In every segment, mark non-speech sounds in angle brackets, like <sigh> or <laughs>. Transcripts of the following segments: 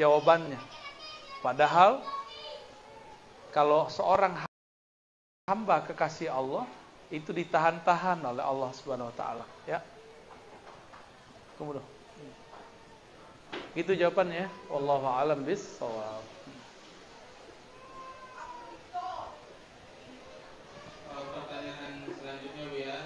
jawabannya. Padahal kalau seorang hamba kekasih Allah itu ditahan-tahan oleh Allah Subhanahu wa taala, ya. Kemudian itu jawabannya. Wallahu a'lam bissawab. Pertanyaan selanjutnya Bu ya.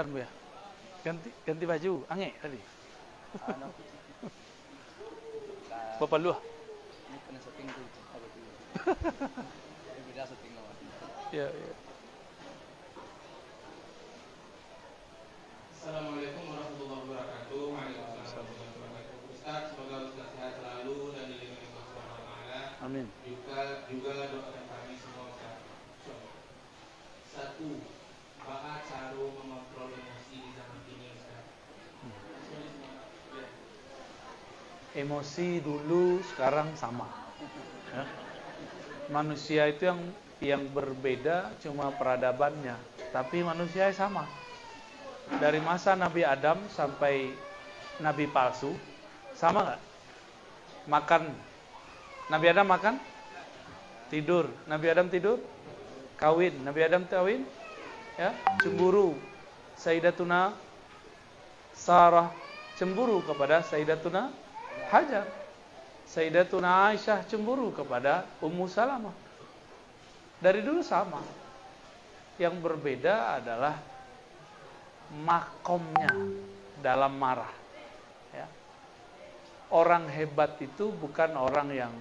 Silakan Bu ya. Ganti ganti baju, ange tadi. <laughs> Bapak lu. Ini kena setting tuh apa tuh? <laughs> Ini beda setting nama. Ya, ya. Assalamualaikum warahmatullahi wabarakatuh. Waalaikumsalam warahmatullahi wabarakatuh. Ustaz, semoga Ustaz sehat selalu dan dilindungi Allah Subhanahu wa taala. Amin. Juga juga doakan kami semua Ustaz. Satu, bagaimana cara mengontrol emosi di zaman ini Ustaz? Ya. Emosi dulu sekarang sama. Ya. Manusia itu yang yang berbeda cuma peradabannya, tapi manusia sama. Dari masa Nabi Adam sampai Nabi palsu, sama nggak? Makan. Nabi Adam makan? Tidur. Nabi Adam tidur? Kawin. Nabi Adam kawin? Ya, cemburu. Sayyidatuna Sarah cemburu kepada Sayyidatuna Hajar. Sayyidatuna Aisyah cemburu kepada Ummu Salamah. Dari dulu sama. Yang berbeda adalah makomnya dalam marah. Ya. Orang hebat itu bukan orang yang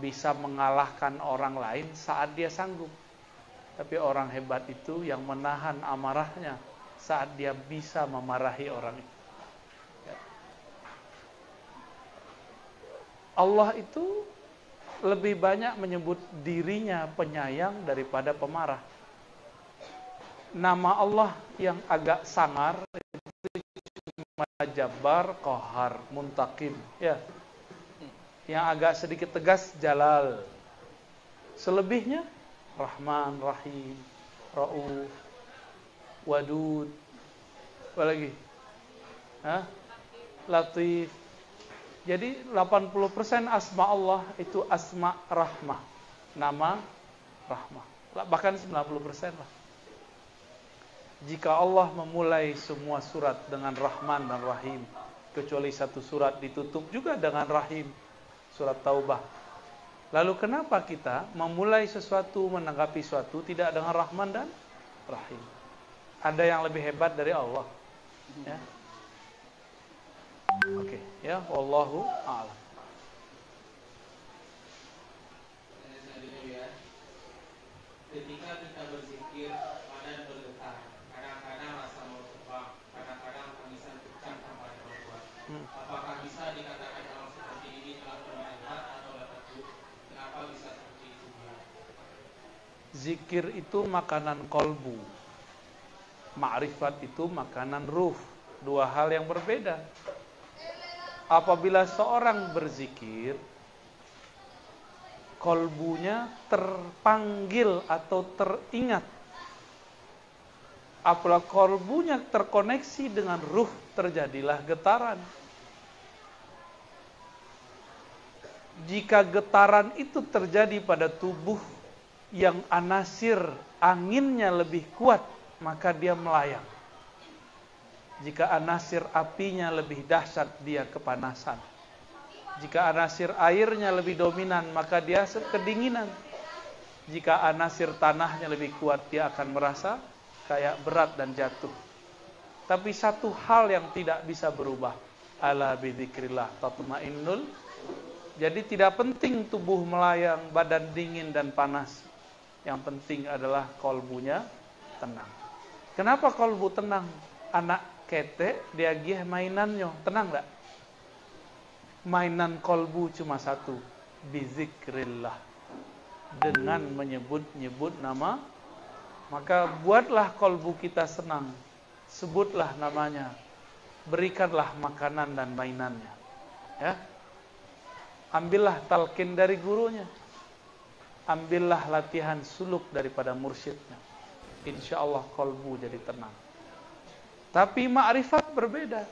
bisa mengalahkan orang lain saat dia sanggup. Tapi orang hebat itu yang menahan amarahnya saat dia bisa memarahi orang itu. Allah itu lebih banyak menyebut dirinya penyayang daripada pemarah. Nama Allah yang agak sangar itu cuma Jabbar, Qahar, Muntakim, ya. Yang agak sedikit tegas Jalal. Selebihnya Rahman, Rahim, Rauf, Wadud, apa lagi? Hah? Latif. Jadi 80% asma Allah itu asma rahmah. Nama rahmah. Bahkan 90% lah. Jika Allah memulai semua surat dengan Rahman dan Rahim, kecuali satu surat ditutup juga dengan Rahim, surat Taubah. Lalu kenapa kita memulai sesuatu, menanggapi sesuatu tidak dengan Rahman dan Rahim? Ada yang lebih hebat dari Allah. Ya. Oke, ya, wallahu a'lam. Ketika kita berzikir, badan bergetar. Kadang-kadang rasa mau terbang, kadang-kadang tangisan pecah tanpa ada bantuan. Hmm. Apakah bisa dikatakan hal seperti ini telah bermanfaat atau dapat? Kenapa bisa seperti itu? Zikir itu makanan kolbu. Ma'rifat itu makanan ruh. Dua hal yang berbeda. Apabila seorang berzikir, kolbunya terpanggil atau teringat. Apabila kolbunya terkoneksi dengan ruh, terjadilah getaran. Jika getaran itu terjadi pada tubuh yang anasir anginnya lebih kuat, maka dia melayang. Jika anasir apinya lebih dahsyat, dia kepanasan. Jika anasir airnya lebih dominan, maka dia kedinginan. Jika anasir tanahnya lebih kuat, dia akan merasa kayak berat dan jatuh. Tapi satu hal yang tidak bisa berubah, ala bidzikrillah tatmainnul. Jadi tidak penting tubuh melayang, badan dingin dan panas. Yang penting adalah kolbunya tenang. Kenapa kolbu tenang? Anak kete dia gih mainannya, tenang enggak? Mainan kolbu cuma satu, bizikrillah. Dengan menyebut-nyebut nama, maka buatlah kolbu kita senang. Sebutlah namanya. berikanlah makanan dan mainannya. Ya. Ambillah talqin dari gurunya. Ambillah latihan suluk daripada mursyidnya. Insya Allah kolbu jadi tenang. Tapi ma'rifat berbeda.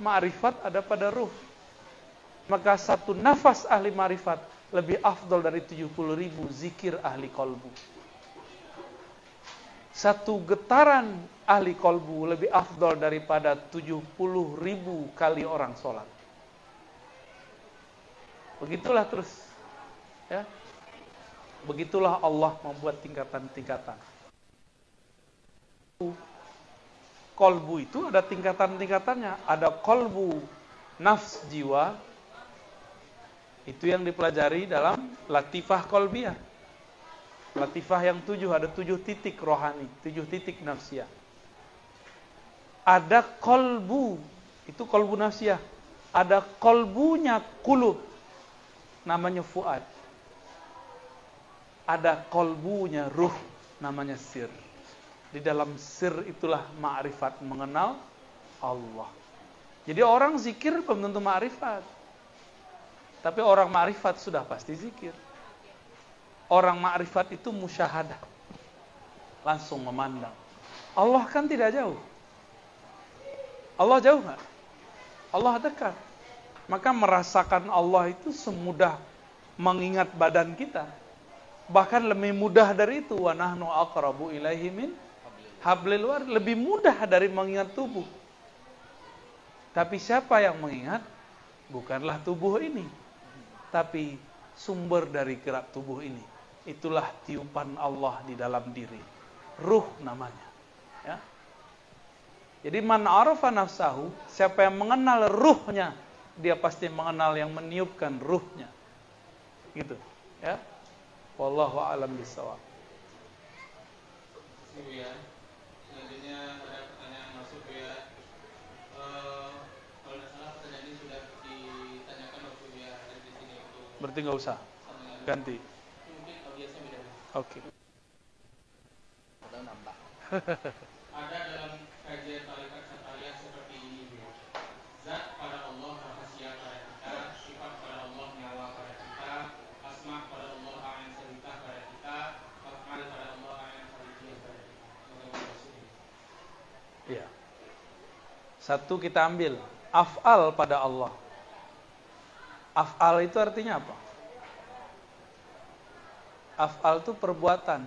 Ma'rifat ada pada ruh. Maka satu nafas ahli ma'rifat lebih afdol dari 70 ribu zikir ahli kolbu. Satu getaran ahli kolbu lebih afdol daripada 70 ribu kali orang sholat. Begitulah terus. Ya. Begitulah Allah membuat tingkatan-tingkatan. Kolbu itu ada tingkatan-tingkatannya. Ada kolbu nafs jiwa. Itu yang dipelajari dalam latifah kolbiah. Latifah yang tujuh, ada tujuh titik rohani, tujuh titik nafsiyah. Ada kolbu, itu kolbu nafsiyah. Ada kolbunya kulub, namanya fuad. Ada kolbunya ruh, namanya sir. Di dalam sir itulah ma'rifat mengenal Allah. Jadi orang zikir belum tentu ma'rifat. Tapi orang ma'rifat sudah pasti zikir. Orang ma'rifat itu musyahadah. Langsung memandang. Allah kan tidak jauh. Allah jauh nggak? Allah dekat. Maka merasakan Allah itu semudah mengingat badan kita. Bahkan lebih mudah dari itu. Wa nahnu aqrabu ilaihi min hablil war. Lebih mudah dari mengingat tubuh. Tapi siapa yang mengingat? Bukanlah tubuh ini. Tapi sumber dari gerak tubuh ini. Itulah tiupan Allah di dalam diri. Ruh namanya. Ya. Jadi man arafa nafsahu, siapa yang mengenal ruhnya, dia pasti mengenal yang meniupkan ruhnya. Gitu, ya. Wallahu a'lam bishawab. ya. Selanjutnya ada pertanyaan masuk ya. Eh, kalau tidak salah pertanyaan ini sudah ditanyakan waktu ya ada di sini untuk Berarti nggak usah. Ganti. mungkin audiensnya beda. Oke. Padahal nambah. Ada dalam kajian tarikat syariah seperti ini Bu. Zat pada Allah rahasia pada kita, sifat pada Allah nyawa pada kita, asma pada Allah ain seritah pada kita, afal pada Allah ain khalifiyah pada kita. Bagaimana maksudnya? Iya. Satu kita ambil af'al pada Allah. Af'al itu artinya apa? Af'al itu perbuatan.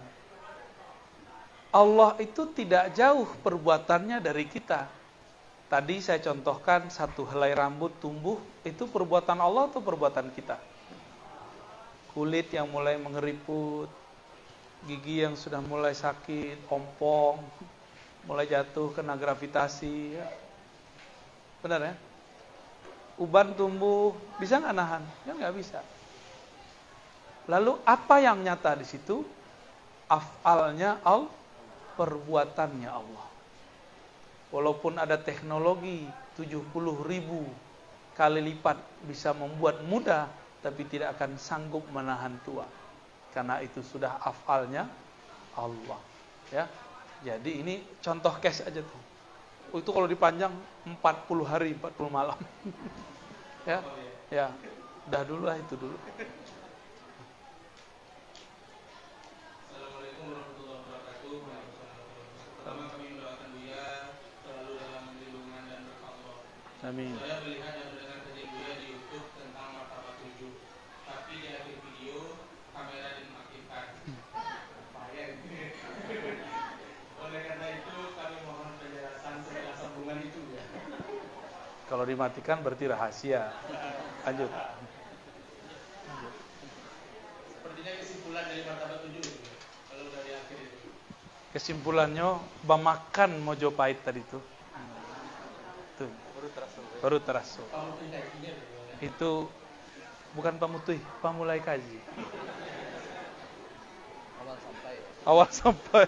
Allah itu tidak jauh perbuatannya dari kita. Tadi saya contohkan satu helai rambut tumbuh, itu perbuatan Allah atau perbuatan kita? Kulit yang mulai mengeriput, gigi yang sudah mulai sakit, ompong, mulai jatuh kena gravitasi. Ya. Benar ya? Uban tumbuh, bisa nggak nahan? Ya nggak bisa. Lalu apa yang nyata di situ? Afalnya Allah, perbuatannya Allah. Walaupun ada teknologi 70 ribu kali lipat bisa membuat mudah, tapi tidak akan sanggup menahan tua. Karena itu sudah afalnya Allah. Ya, jadi ini contoh case aja tuh. Oh, itu kalau dipanjang 40 hari, 40 malam. <laughs> ya, ya, udah dulu lah itu dulu. Assalamualaikum warahmatullahi wabarakatuh. Pertama kami mendoakan Buya selalu dalam lindungan dan berkah Allah. Amin. Saya melihat dan mendengar kajian Buya di YouTube tentang martabat tujuh. Tapi di akhir video kamera dimatikan. Bahaya ini. Oleh karena itu kami mohon penjelasan setelah sambungan itu ya. Kalau dimatikan berarti rahasia. Lanjut. Sepertinya kesimpulan dari martabat tujuh. Kalau udah di akhir itu. Kesimpulannya bamakan Mojopahit tadi tuh. Tuh, Baru terasa. baru terasa. Kamu pendakinya Itu bukan pamutui, pamulai kaji. Awal sampai. Awal sampai.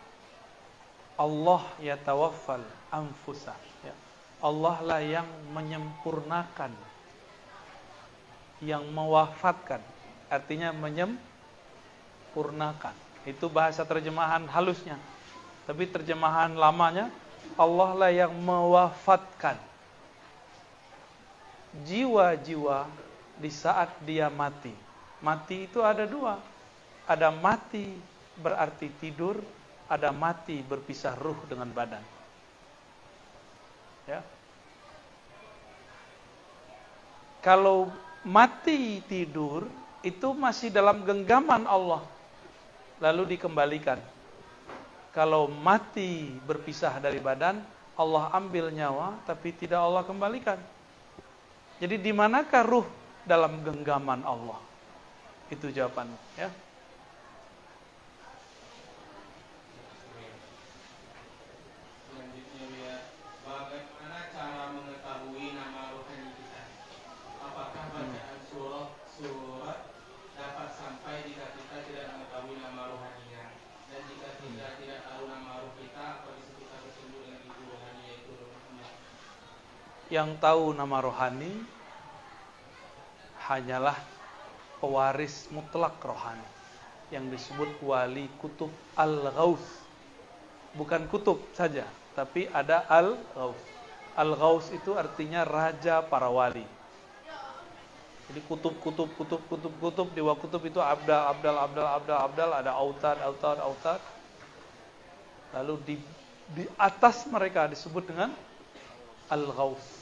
Allah yatawaffal anfusa. Ya. Allah lah yang menyempurnakan, yang mewafatkan. Artinya menyempurnakan. Itu bahasa terjemahan halusnya. Tapi terjemahan lamanya Allah lah yang mewafatkan jiwa-jiwa di saat dia mati. Mati itu ada dua. Ada mati berarti tidur, ada mati berpisah ruh dengan badan. Ya. Kalau mati tidur itu masih dalam genggaman Allah lalu dikembalikan. Kalau mati berpisah dari badan, Allah ambil nyawa tapi tidak Allah kembalikan. Jadi di manakah ruh dalam genggaman Allah? Itu jawabannya, ya. Selanjutnya ya, bagaimana cara mengetahui nama rohani kita? Apakah bacaan surah surat dapat sampai jika kita tidak mengetahui nama rohaninya? Dan jika kita tidak tahu nama roh kita, apa bisa kita bertemu dengan ibu rohani yaitu rohnya? Yang tahu nama rohani hanyalah pewaris mutlak rohani yang disebut wali kutub al-ghaus. Bukan kutub saja, tapi ada al-ghaus. Al-ghaus itu artinya raja para wali. Jadi kutub, kutub, kutub, kutub, kutub, dewa kutub itu abdal, abdal, abdal, abdal, abdal, ada autad, autad, autad. Lalu di, di atas mereka disebut dengan al-ghaus.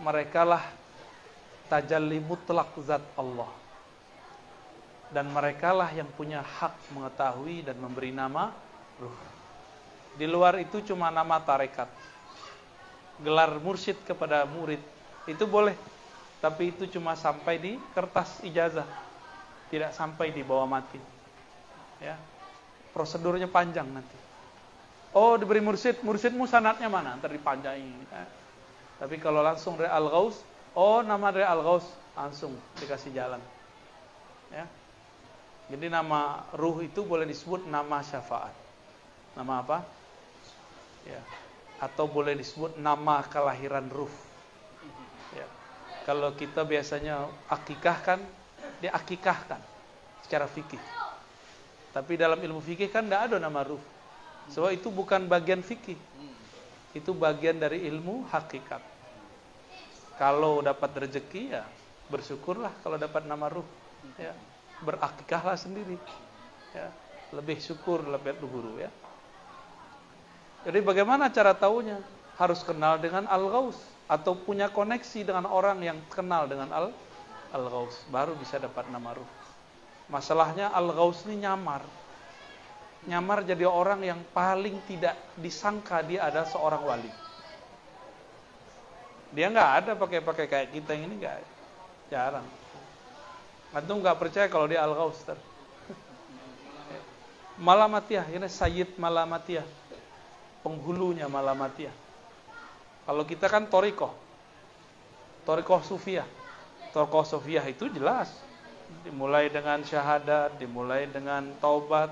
Mereka lah tajalli mutlak zat Allah. Dan merekalah yang punya hak mengetahui dan memberi nama ruh. Di luar itu cuma nama tarekat. Gelar mursyid kepada murid itu boleh, tapi itu cuma sampai di kertas ijazah, tidak sampai di bawah mati. Ya, prosedurnya panjang nanti. Oh diberi mursyid, mursyidmu sanatnya mana? Ntar dipanjangin. Ya. Tapi kalau langsung dari al-ghaus, oh nama dari al-ghaus langsung dikasih jalan. Ya. Jadi nama ruh itu boleh disebut nama syafaat. Nama apa? Ya. Atau boleh disebut nama kelahiran ruh. Ya. Kalau kita biasanya akikahkan, diakikahkan secara fikih. Tapi dalam ilmu fikih kan tidak ada nama ruh. Sebab itu bukan bagian fikih. Itu bagian dari ilmu hakikat. Kalau dapat rezeki ya bersyukurlah kalau dapat nama ruh. Ya berakikahlah sendiri. Ya, lebih syukur lebih guru ya. Jadi bagaimana cara tahunya? Harus kenal dengan al-ghaus atau punya koneksi dengan orang yang kenal dengan al al-ghaus baru bisa dapat nama ruh. Masalahnya al-ghaus ini nyamar. Nyamar jadi orang yang paling tidak disangka dia ada seorang wali. Dia nggak ada pakai-pakai kayak kita ini nggak, jarang. Antum nggak percaya kalau dia al-ghaus <laughs> Malamatiyah, ini Sayyid Malamatiyah. Penghulunya Malamatiyah. Kalau kita kan Toriko. Toriko Sufiyah. Toriko Sufiyah itu jelas. Dimulai dengan syahadat, dimulai dengan taubat,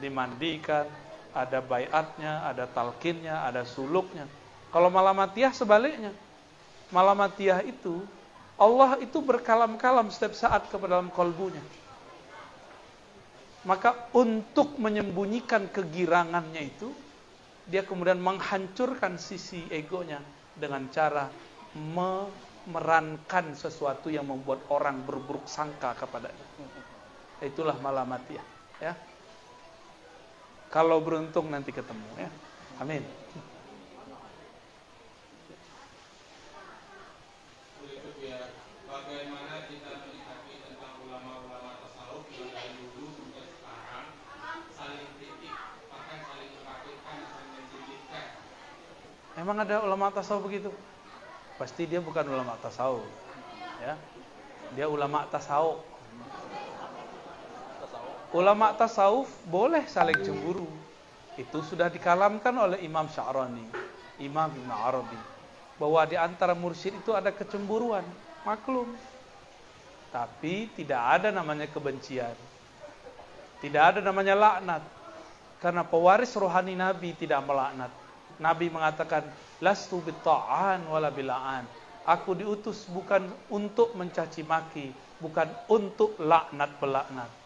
dimandikan, ada bayatnya, ada talkinnya, ada suluknya. Kalau Malamatiyah sebaliknya. Malamatiyah itu Allah itu berkalam-kalam setiap saat kepada dalam kolbunya. Maka untuk menyembunyikan kegirangannya itu, dia kemudian menghancurkan sisi egonya dengan cara memerankan sesuatu yang membuat orang berburuk sangka kepadanya. Itulah malamatiyah. Ya. Kalau beruntung nanti ketemu ya. Amin. Emang ada ulama tasawuf begitu? Pasti dia bukan ulama tasawuf. Ya. Dia ulama tasawuf. Ulama tasawuf boleh saling cemburu. Itu sudah dikalamkan oleh Imam Sya'rani, Imam Ibn Arabi. Bahwa di antara mursyid itu ada kecemburuan, maklum. Tapi tidak ada namanya kebencian. Tidak ada namanya laknat. Karena pewaris rohani Nabi tidak melaknat. Nabi mengatakan, Lastu bitta'an wala bila'an. Aku diutus bukan untuk mencaci maki, bukan untuk laknat pelaknat.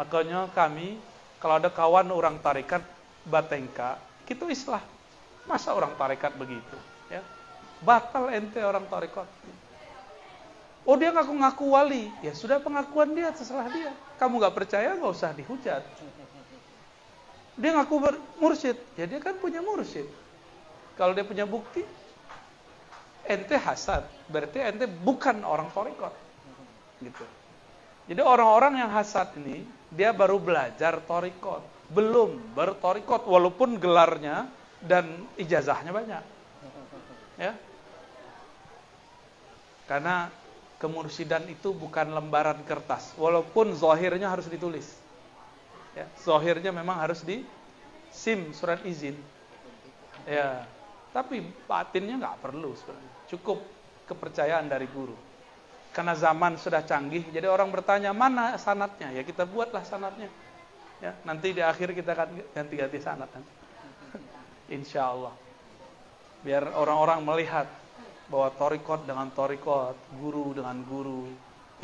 Makanya kami, kalau ada kawan orang tarikat batengka, kita islah. Masa orang tarikat begitu? Ya, batal ente orang tarikat. Oh dia ngaku-ngaku wali, ya sudah pengakuan dia terserah dia. Kamu nggak percaya nggak usah dihujat. Dia ngaku mursyid, ya dia kan punya mursyid. Kalau dia punya bukti, ente hasad, berarti ente bukan orang torikot. Gitu. Jadi orang-orang yang hasad ini, dia baru belajar torikot. Belum bertorikot, walaupun gelarnya dan ijazahnya banyak. Ya. Karena kemursidan itu bukan lembaran kertas, walaupun zohirnya harus ditulis. Ya, zohirnya memang harus di SIM surat izin. Ya, tapi batinnya nggak perlu sebenarnya. Cukup kepercayaan dari guru. Karena zaman sudah canggih, jadi orang bertanya mana sanatnya? Ya kita buatlah sanatnya. Ya, nanti di akhir kita akan ganti-ganti sanat <laughs> nanti. Insya Allah. Biar orang-orang melihat bahwa torikot dengan torikot, guru dengan guru,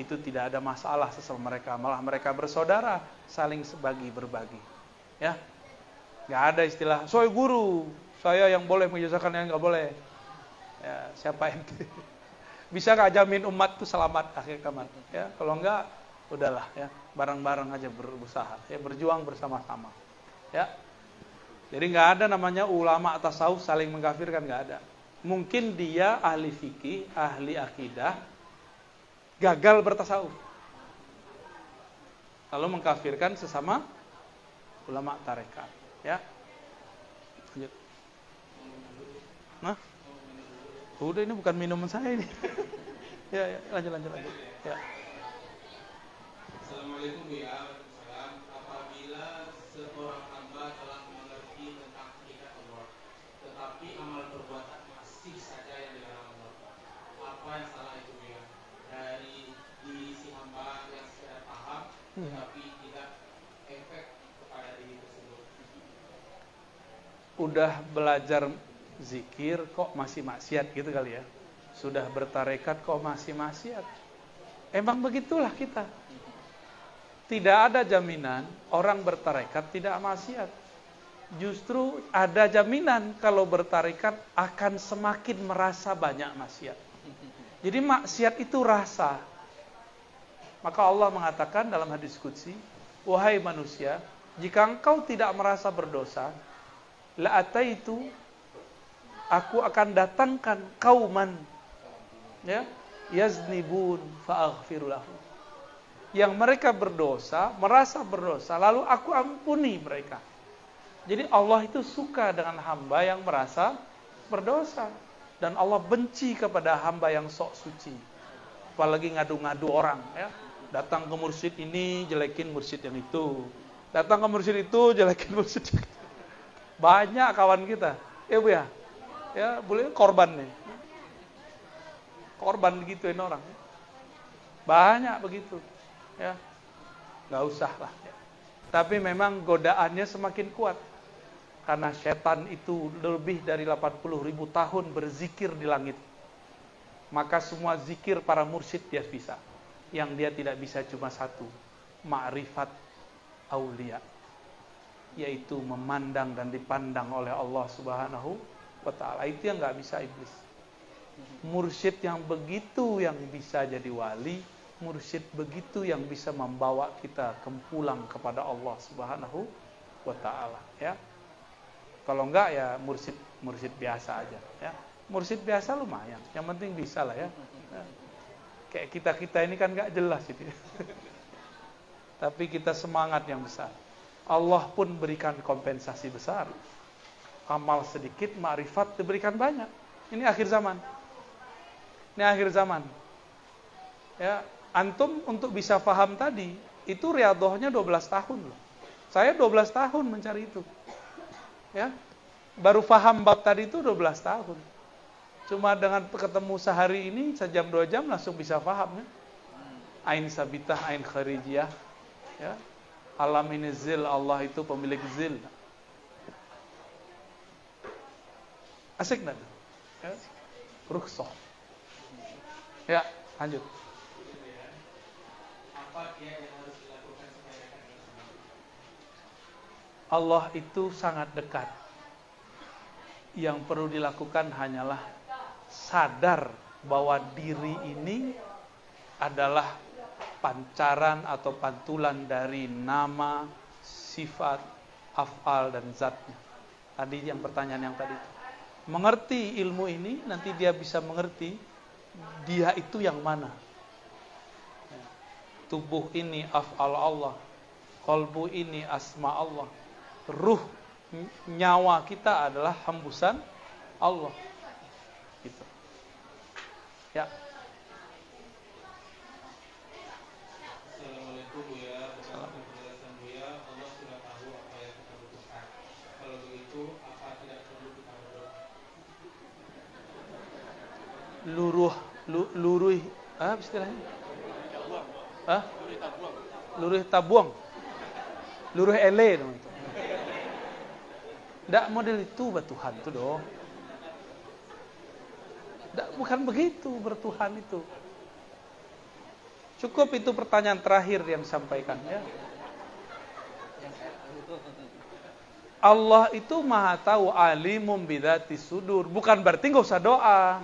itu tidak ada masalah sesama mereka. Malah mereka bersaudara, saling sebagi berbagi. Ya, nggak ada istilah, soy guru, saya yang boleh menjelaskan yang nggak boleh. Ya, siapa yang <laughs> bisa nggak jamin umat itu selamat akhir kaman? Ya, kalau nggak, udahlah ya, bareng-bareng aja berusaha, ya berjuang bersama-sama. Ya, jadi nggak ada namanya ulama tasawuf saling mengkafirkan nggak ada mungkin dia ahli fikih, ahli akidah, gagal bertasawuf. Lalu mengkafirkan sesama ulama tarekat. Ya. Lanjut. Nah. Udah ini bukan minuman saya ini. <laughs> ya, ya, lanjut lanjut lanjut. Ya. Assalamualaikum ya. Apabila seorang hamba telah mengerti tentang hakikat Allah, tetapi amal perbuatan masih saja yang dilarang Allah. Apa yang salah itu ya? Dari diri si hamba yang sekedar paham, tetapi tidak efek kepada diri tersebut. Udah belajar zikir kok masih maksiat gitu kali ya. Sudah bertarekat kok masih maksiat. Emang begitulah kita. Tidak ada jaminan orang bertarekat tidak maksiat. Justru ada jaminan kalau bertarekat akan semakin merasa banyak maksiat. Jadi maksiat itu rasa. Maka Allah mengatakan dalam hadis qudsi, "Wahai manusia, jika engkau tidak merasa berdosa, la ataitu aku akan datangkan kauman ya yaznibun fa'aghfiru yang mereka berdosa, merasa berdosa, lalu aku ampuni mereka. Jadi Allah itu suka dengan hamba yang merasa berdosa. Dan Allah benci kepada hamba yang sok suci. Apalagi ngadu-ngadu orang. ya Datang ke mursyid ini, jelekin mursyid yang itu. Datang ke mursyid itu, jelekin mursyid itu. Banyak kawan kita. Ya bu ya? Ya boleh korban nih. Korban gituin orang. Banyak begitu ya. Nggak usah lah. Tapi memang godaannya semakin kuat. Karena setan itu lebih dari 80 ribu tahun berzikir di langit. Maka semua zikir para mursyid dia bisa. Yang dia tidak bisa cuma satu ma'rifat aulia. Yaitu memandang dan dipandang oleh Allah Subhanahu wa taala itu yang nggak bisa iblis mursyid yang begitu yang bisa jadi wali mursyid begitu yang bisa membawa kita kempulang kepada Allah Subhanahu wa taala ya. Kalau enggak ya mursyid mursyid biasa aja ya. Mursyid biasa lumayan, yang penting bisa lah ya. ya. Kayak kita-kita ini kan enggak jelas itu. <laughs> Tapi kita semangat yang besar. Allah pun berikan kompensasi besar. Amal sedikit, ma'rifat diberikan banyak. Ini akhir zaman. Ini akhir zaman. Ya, antum untuk bisa paham tadi, itu riadohnya 12 tahun loh. Saya 12 tahun mencari itu. Ya. Baru paham bab tadi itu 12 tahun. Cuma dengan ketemu sehari ini sejam dua jam langsung bisa paham ya. Ain sabitah, ain kharijiyah. Ya. Alam ini zil, Allah itu pemilik zil. Asik nggak? Ya. Rukhsah. Ya, lanjut. Allah itu sangat dekat. Yang perlu dilakukan hanyalah sadar bahwa diri ini adalah pancaran atau pantulan dari nama, sifat, afal dan zatnya. Tadi yang pertanyaan yang tadi itu. Mengerti ilmu ini nanti dia bisa mengerti dia itu yang mana. Tubuh ini afal Allah, kolbu ini asma Allah, ruh nyawa kita adalah hembusan Allah. Gitu. Ya. Assalamualaikum Buya, berdasarkan penjelasan Buya, Allah sudah tahu apa yang kita butuhkan. Kalau begitu, apa tidak perlu kita berdoa? Luruh lu, luruh ah apa istilahnya? Ah luruh tabuang. Luruh ele itu Nggak model itu bertuhan itu dong. Nggak, bukan begitu bertuhan itu. Cukup itu pertanyaan terakhir yang sampaikan ya. Allah itu maha tahu alimum bidati sudur. Bukan berarti nggak usah doa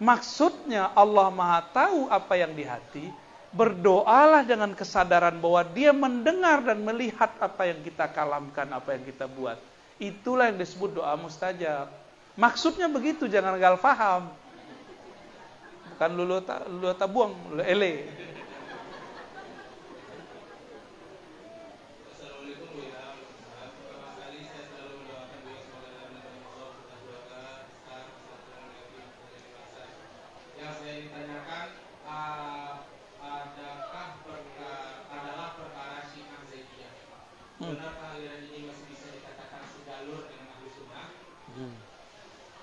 Maksudnya Allah Maha tahu apa yang di hati. Berdoalah dengan kesadaran bahwa Dia mendengar dan melihat apa yang kita kalamkan, apa yang kita buat. Itulah yang disebut doa mustajab. Maksudnya begitu, jangan gal faham. Bukan lulu, ta, lulu tabuang, lulu ele. Assalamualaikum Buya, pertama kali saya selalu mendoakan Buya semoga dalam nama Allah kita doakan besar kesatuan yakin menjadi bangsa. Yang saya ditanyakan ah, adakah perkara adalah perkara syiah Zaidiyah. Hmm. Benarkah aliran ini masih bisa dikatakan segalur dengan ahli sunnah?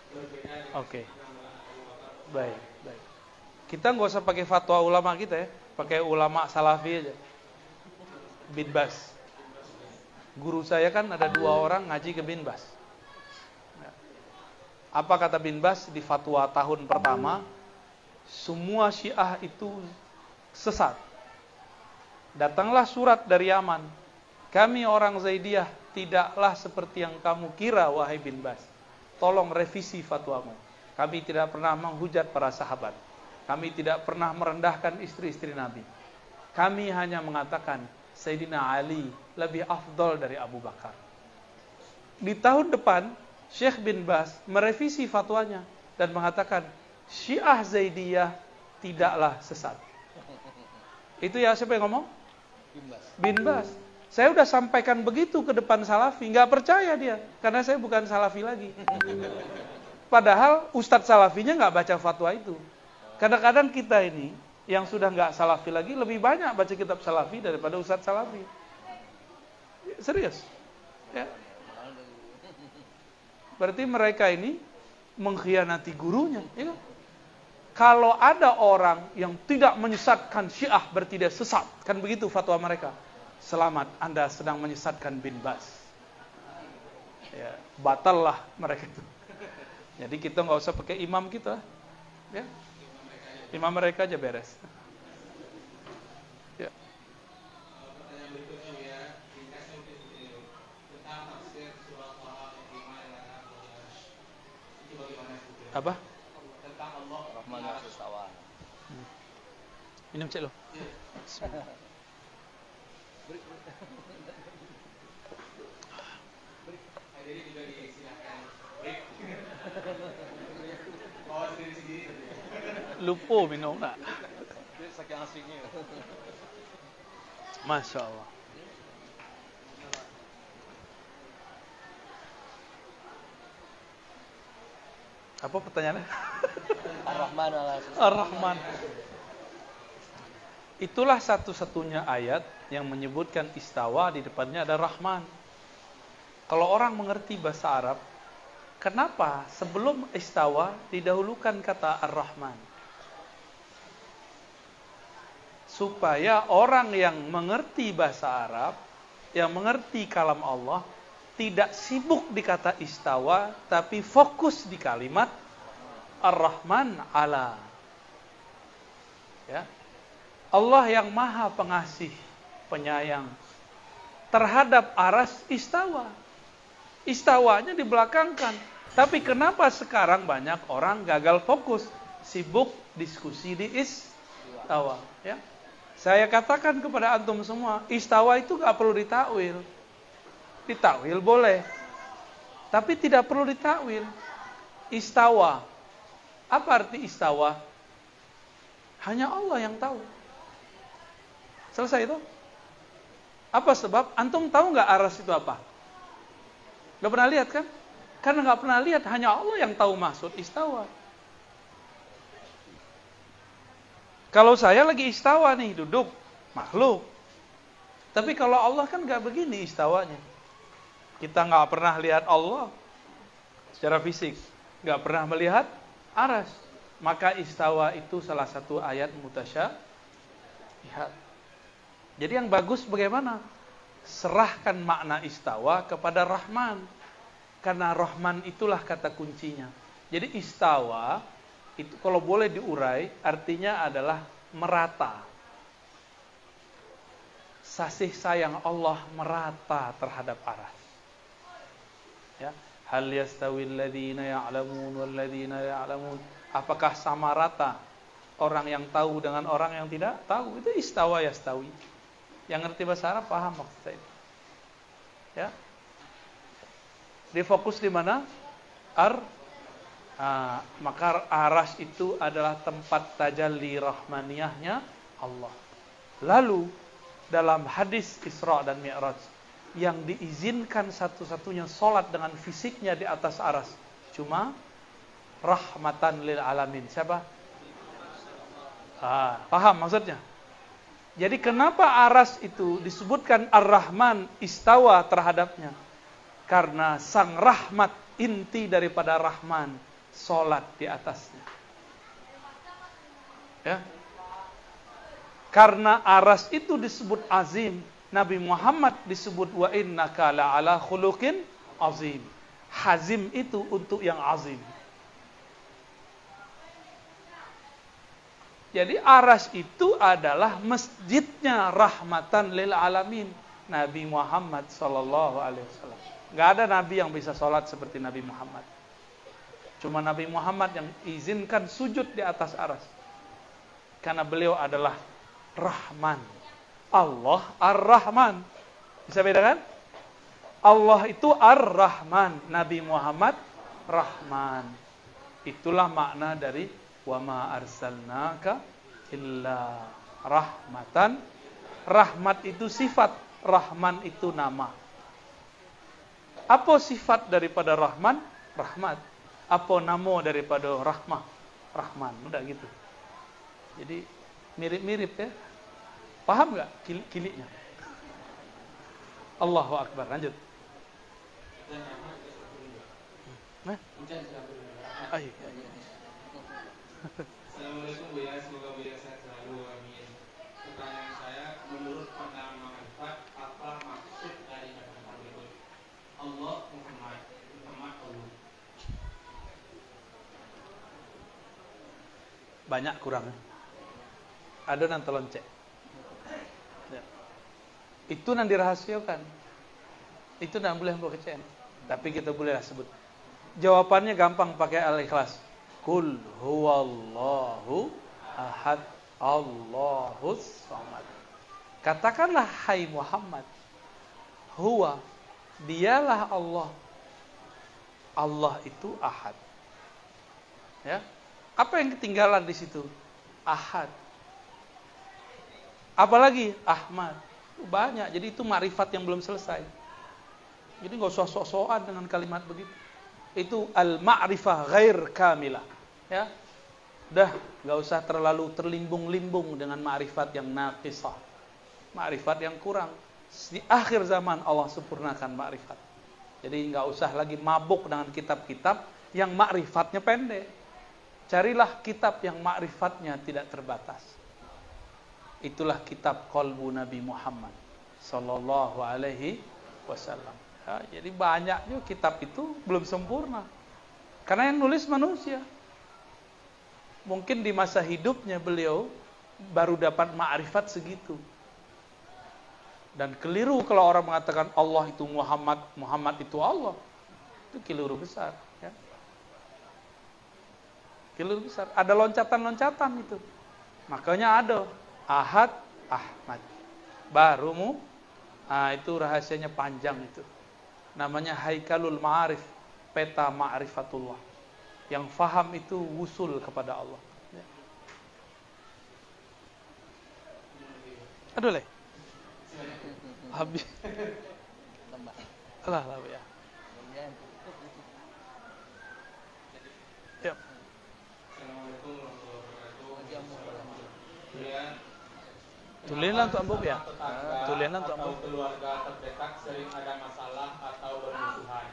Berbeda dengan Oke. nama Abu Bakar. Baik, baik. Kita nggak usah pakai fatwa ulama kita ya, pakai ulama salafi aja. Bin Bas. Guru saya kan ada dua orang ngaji ke Bin Bas. Ya. Apa kata Bin Bas di fatwa tahun pertama? Semua Syiah itu sesat. Datanglah surat dari Yaman. Kami orang Zaidiyah tidaklah seperti yang kamu kira wahai Bin Bas. Tolong revisi fatwamu. Kami tidak pernah menghujat para sahabat. Kami tidak pernah merendahkan istri-istri Nabi. Kami hanya mengatakan Sayyidina Ali lebih afdol dari Abu Bakar. Di tahun depan, Syekh bin Bas merevisi fatwanya dan mengatakan Syiah Zaidiyah tidaklah sesat. Itu ya siapa yang ngomong? Bimbas. Bin Bas. Saya udah sampaikan begitu ke depan Salafi, nggak percaya dia, karena saya bukan Salafi lagi. <laughs> Padahal Ustadz Salafinya nggak baca fatwa itu. Kadang-kadang kita ini yang sudah nggak Salafi lagi lebih banyak baca kitab Salafi daripada Ustadz Salafi. Serius? Ya. Berarti mereka ini mengkhianati gurunya. Ya kan? Kalau ada orang yang tidak menyesatkan Syiah berarti dia sesat. Kan begitu fatwa mereka. Selamat, Anda sedang menyesatkan bin Bas. Ya, batallah mereka itu. Jadi kita nggak usah pakai imam kita. Ya. Imam mereka aja beres. Ya. Pertanyaan berikutnya ya, ringkasnya mungkin seperti ini. Tentang tafsir surah Taha ayat 5 yang kata Allah. Itu bagaimana itu? Apa? Tentang Allah Rahman Tawa. Minum cek lo. Lupa minum nak. Dia saking asiknya. Masya Allah. Apa pertanyaannya? Ar-Rahman ala Ar-Rahman. Itulah satu-satunya ayat yang menyebutkan istawa di depannya ada Rahman. Kalau orang mengerti bahasa Arab, kenapa sebelum istawa didahulukan kata Ar-Rahman? Supaya orang yang mengerti bahasa Arab, yang mengerti kalam Allah, tidak sibuk di kata istawa, tapi fokus di kalimat Ar-Rahman ala. Ya. Allah yang maha pengasih, penyayang. Terhadap aras istawa. Istawanya dibelakangkan. Tapi kenapa sekarang banyak orang gagal fokus, sibuk diskusi di istawa, ya? Saya katakan kepada antum semua, istawa itu gak perlu ditakwil. Ditakwil boleh. Tapi tidak perlu ditakwil. Istawa. Apa arti istawa? Hanya Allah yang tahu. Selesai itu? Apa sebab? Antum tahu nggak aras itu apa? Udah pernah lihat kan? Karena nggak pernah lihat, hanya Allah yang tahu maksud istawa. Kalau saya lagi istawa nih, duduk, makhluk. Tapi kalau Allah kan nggak begini istawanya. Kita nggak pernah lihat Allah secara fisik, nggak pernah melihat aras. Maka istawa itu salah satu ayat mutasya. Lihat. Jadi yang bagus bagaimana? Serahkan makna istawa kepada Rahman. Karena Rahman itulah kata kuncinya. Jadi istawa itu kalau boleh diurai artinya adalah merata. Sasih sayang Allah merata terhadap aras. Ya, hal yastawil ladzina ya'lamun wal ladzina ya'lamun. Apakah sama rata orang yang tahu dengan orang yang tidak tahu? Itu istawa yastawi. Yang ngerti bahasa Arab paham maksud saya. Ya. Difokus di mana? Ar ah, maka aras itu adalah tempat tajalli rahmaniyahnya Allah. Lalu dalam hadis Isra dan Mi'raj yang diizinkan satu-satunya solat dengan fisiknya di atas aras cuma rahmatan lil alamin. Siapa? Ah, paham maksudnya? Jadi kenapa aras itu disebutkan Ar-Rahman istawa terhadapnya? Karena sang rahmat inti daripada Rahman solat di atasnya. Ya. Karena aras itu disebut azim, Nabi Muhammad disebut wa innaka ala khuluqin azim. Hazim itu untuk yang azim. Jadi aras itu adalah masjidnya rahmatan lil alamin Nabi Muhammad sallallahu alaihi wasallam. Gak ada nabi yang bisa sholat seperti Nabi Muhammad. Cuma Nabi Muhammad yang izinkan sujud di atas aras. Karena beliau adalah Rahman. Allah Ar-Rahman. Bisa bedakan? Allah itu Ar-Rahman. Nabi Muhammad Rahman. Itulah makna dari wa ma arsalnaka illa rahmatan rahmat itu sifat rahman itu nama apa sifat daripada rahman rahmat apa namo daripada rahmah. Rahman. Udah gitu. Jadi mirip-mirip ya. Paham nggak kiliknya? Allahu akbar. Lanjut. Nah, ayo, ayo. Assalamualaikum Bu ya, semoga Bu ya sehat selalu. Amin. Pertanyaan saya, menurut pandangan makrifat, apa maksud dari kata-kata berikut? Allah Muhammad, Muhammad Allah. Banyak kurang. Ada nanti loncek. Ya. Itu nanti dirahasiakan. Itu nanti boleh kecen. Tapi kita boleh sebut. Jawabannya gampang pakai al-ikhlas. Kul huwallahu ahad Allahus samad. Katakanlah hai Muhammad. Huwa dialah Allah. Allah itu ahad. Ya. Apa yang ketinggalan di situ? Ahad. Apalagi Ahmad. Banyak. Jadi itu marifat yang belum selesai. Jadi nggak usah sok-sokan dengan kalimat begitu. Itu al-ma'rifah ghair kamilah. Ya. Dah, nggak usah terlalu terlimbung-limbung dengan ma'rifat yang naqisah. Ma'rifat yang kurang. Di akhir zaman Allah sempurnakan ma'rifat. Jadi nggak usah lagi mabuk dengan kitab-kitab yang ma'rifatnya pendek. Carilah kitab yang ma'rifatnya tidak terbatas. Itulah kitab kolbu Nabi Muhammad Sallallahu alaihi wasallam. Ya, Jadi banyak juga kitab itu belum sempurna. Karena yang nulis manusia. Mungkin di masa hidupnya beliau Baru dapat ma'rifat segitu. Dan keliru kalau orang mengatakan Allah itu Muhammad Muhammad itu Allah. Itu keliru besar Keliru besar Ada loncatan-loncatan itu Makanya ada Ahad Ahmad. Barumu ah itu rahasianya panjang itu. Namanya Haikalul Ma'arif, peta ma'rifatullah. Yang faham itu wusul kepada Allah. Aduh leh. Habis. Alah lah ya. Kemudian Ya. Assalamualaikum warahmatullahi wabarakatuh. jamu dalam Tulisan untuk ambuk ya? tetangga Tulisan untuk atau ambuk. keluarga terdekat sering ada masalah atau bermusuhan.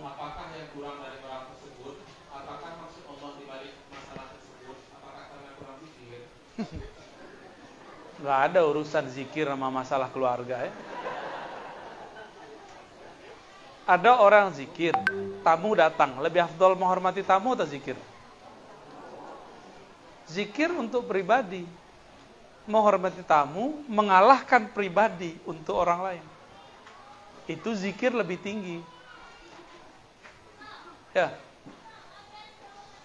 Apakah yang kurang dari orang tersebut? Apakah maksud Allah di balik masalah tersebut? Apakah karena kurang pikir? Nggak ada urusan zikir sama masalah keluarga ya. Ada orang zikir, tamu datang, lebih afdol menghormati tamu atau zikir? Zikir untuk pribadi. Menghormati tamu, mengalahkan pribadi untuk orang lain. Itu zikir lebih tinggi. Ya.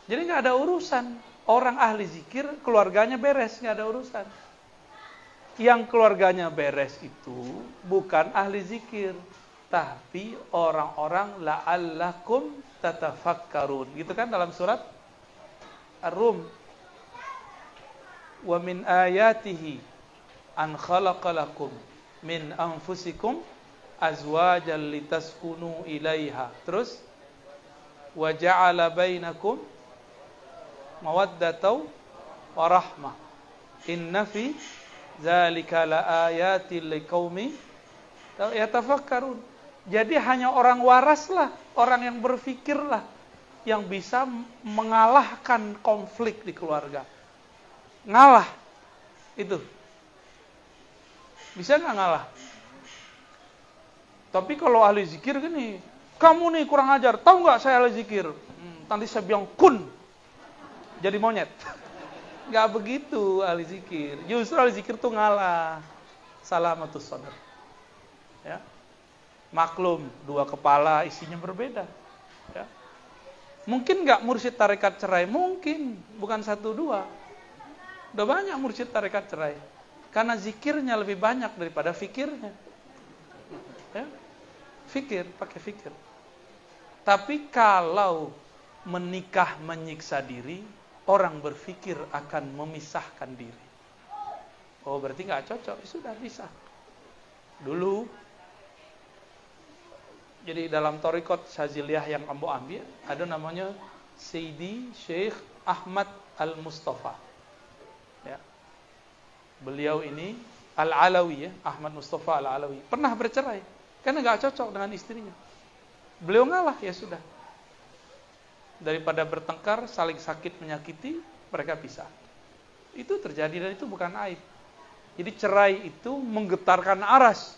Jadi nggak ada urusan. Orang ahli zikir, keluarganya beres, nggak ada urusan yang keluarganya beres itu bukan ahli zikir tapi orang-orang la'allakum tatafakkarun gitu kan dalam surat Ar-Rum wa min ayatihi an khalaqalakum min anfusikum azwajan litaskunu ilaiha terus wa ja'ala bainakum mawaddatan wa rahmah inna fi Zalika laayatil liqaumi yatafakkarun. Jadi hanya orang waras lah, orang yang berfikir lah yang bisa mengalahkan konflik di keluarga. Ngalah. Itu. Bisa nggak ngalah? Tapi kalau ahli zikir gini, kamu nih kurang ajar, tahu nggak saya ahli zikir? Hmm, nanti saya bilang kun, jadi monyet. <laughs> Gak begitu ahli zikir. Justru ahli zikir tuh ngalah. Salamatus sadar. Ya. Maklum, dua kepala isinya berbeda. Ya. Mungkin nggak mursyid tarekat cerai? Mungkin, bukan satu dua. Udah banyak mursyid tarekat cerai. Karena zikirnya lebih banyak daripada fikirnya. Ya. Fikir, pakai fikir. Tapi kalau menikah menyiksa diri, orang berpikir akan memisahkan diri. Oh berarti nggak cocok, ya sudah bisa. Dulu, jadi dalam torikot Syaziliyah yang ambo ambil, ada namanya Sayyidi Syekh Ahmad Al-Mustafa. Beliau ini Al-Alawi ya, Ahmad Mustafa Al-Alawi. Pernah bercerai, karena nggak cocok dengan istrinya. Beliau ngalah, ya sudah daripada bertengkar, saling sakit menyakiti, mereka pisah. Itu terjadi dan itu bukan aib. Jadi cerai itu menggetarkan aras.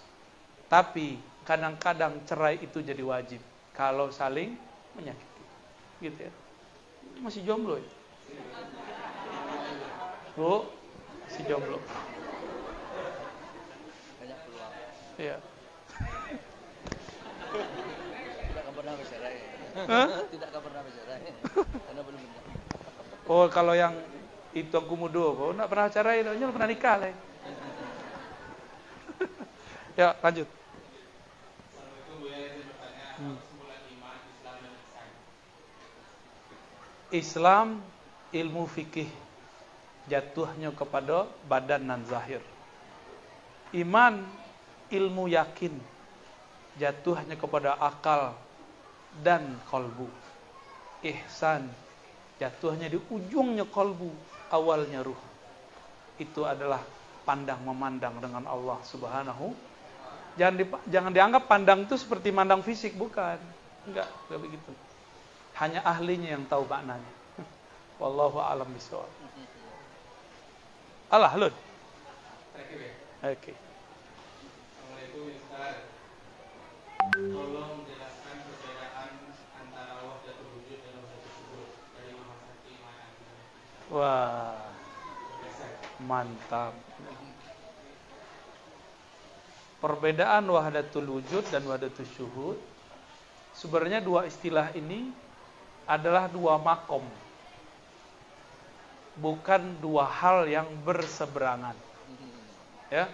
Tapi kadang-kadang cerai itu jadi wajib kalau saling menyakiti. Gitu ya. Masih jomblo ya? Bu, masih jomblo. banyak peluang. Iya. Tidak pernah bercerai. Hah? Tidak pernah bercerai. Karena belum benar. Oh, kalau yang itu aku mudo, kau nak pernah cerai, dia pernah nikah lah. <laughs> ya, lanjut. Ihsan? Islam ilmu fikih jatuhnya kepada badan dan zahir. Iman ilmu yakin jatuhnya kepada akal dan kolbu. Ihsan jatuhnya di ujungnya kolbu, awalnya ruh. Itu adalah pandang memandang dengan Allah Subhanahu. Jangan di, jangan dianggap pandang itu seperti mandang fisik, bukan. Enggak, enggak begitu. Hanya ahlinya yang tahu maknanya. <laughs> Wallahu a'lam bishawab. Allah, ya. Oke. Ustaz. Tolong jelaskan perbedaan antara wahdatul wujud dan wahdatul syuhud dari Imam. Wah, mantap. Perbedaan wahdatul wujud dan wahdatul syuhud sebenarnya dua istilah ini adalah dua makom. Bukan dua hal yang berseberangan. Ya.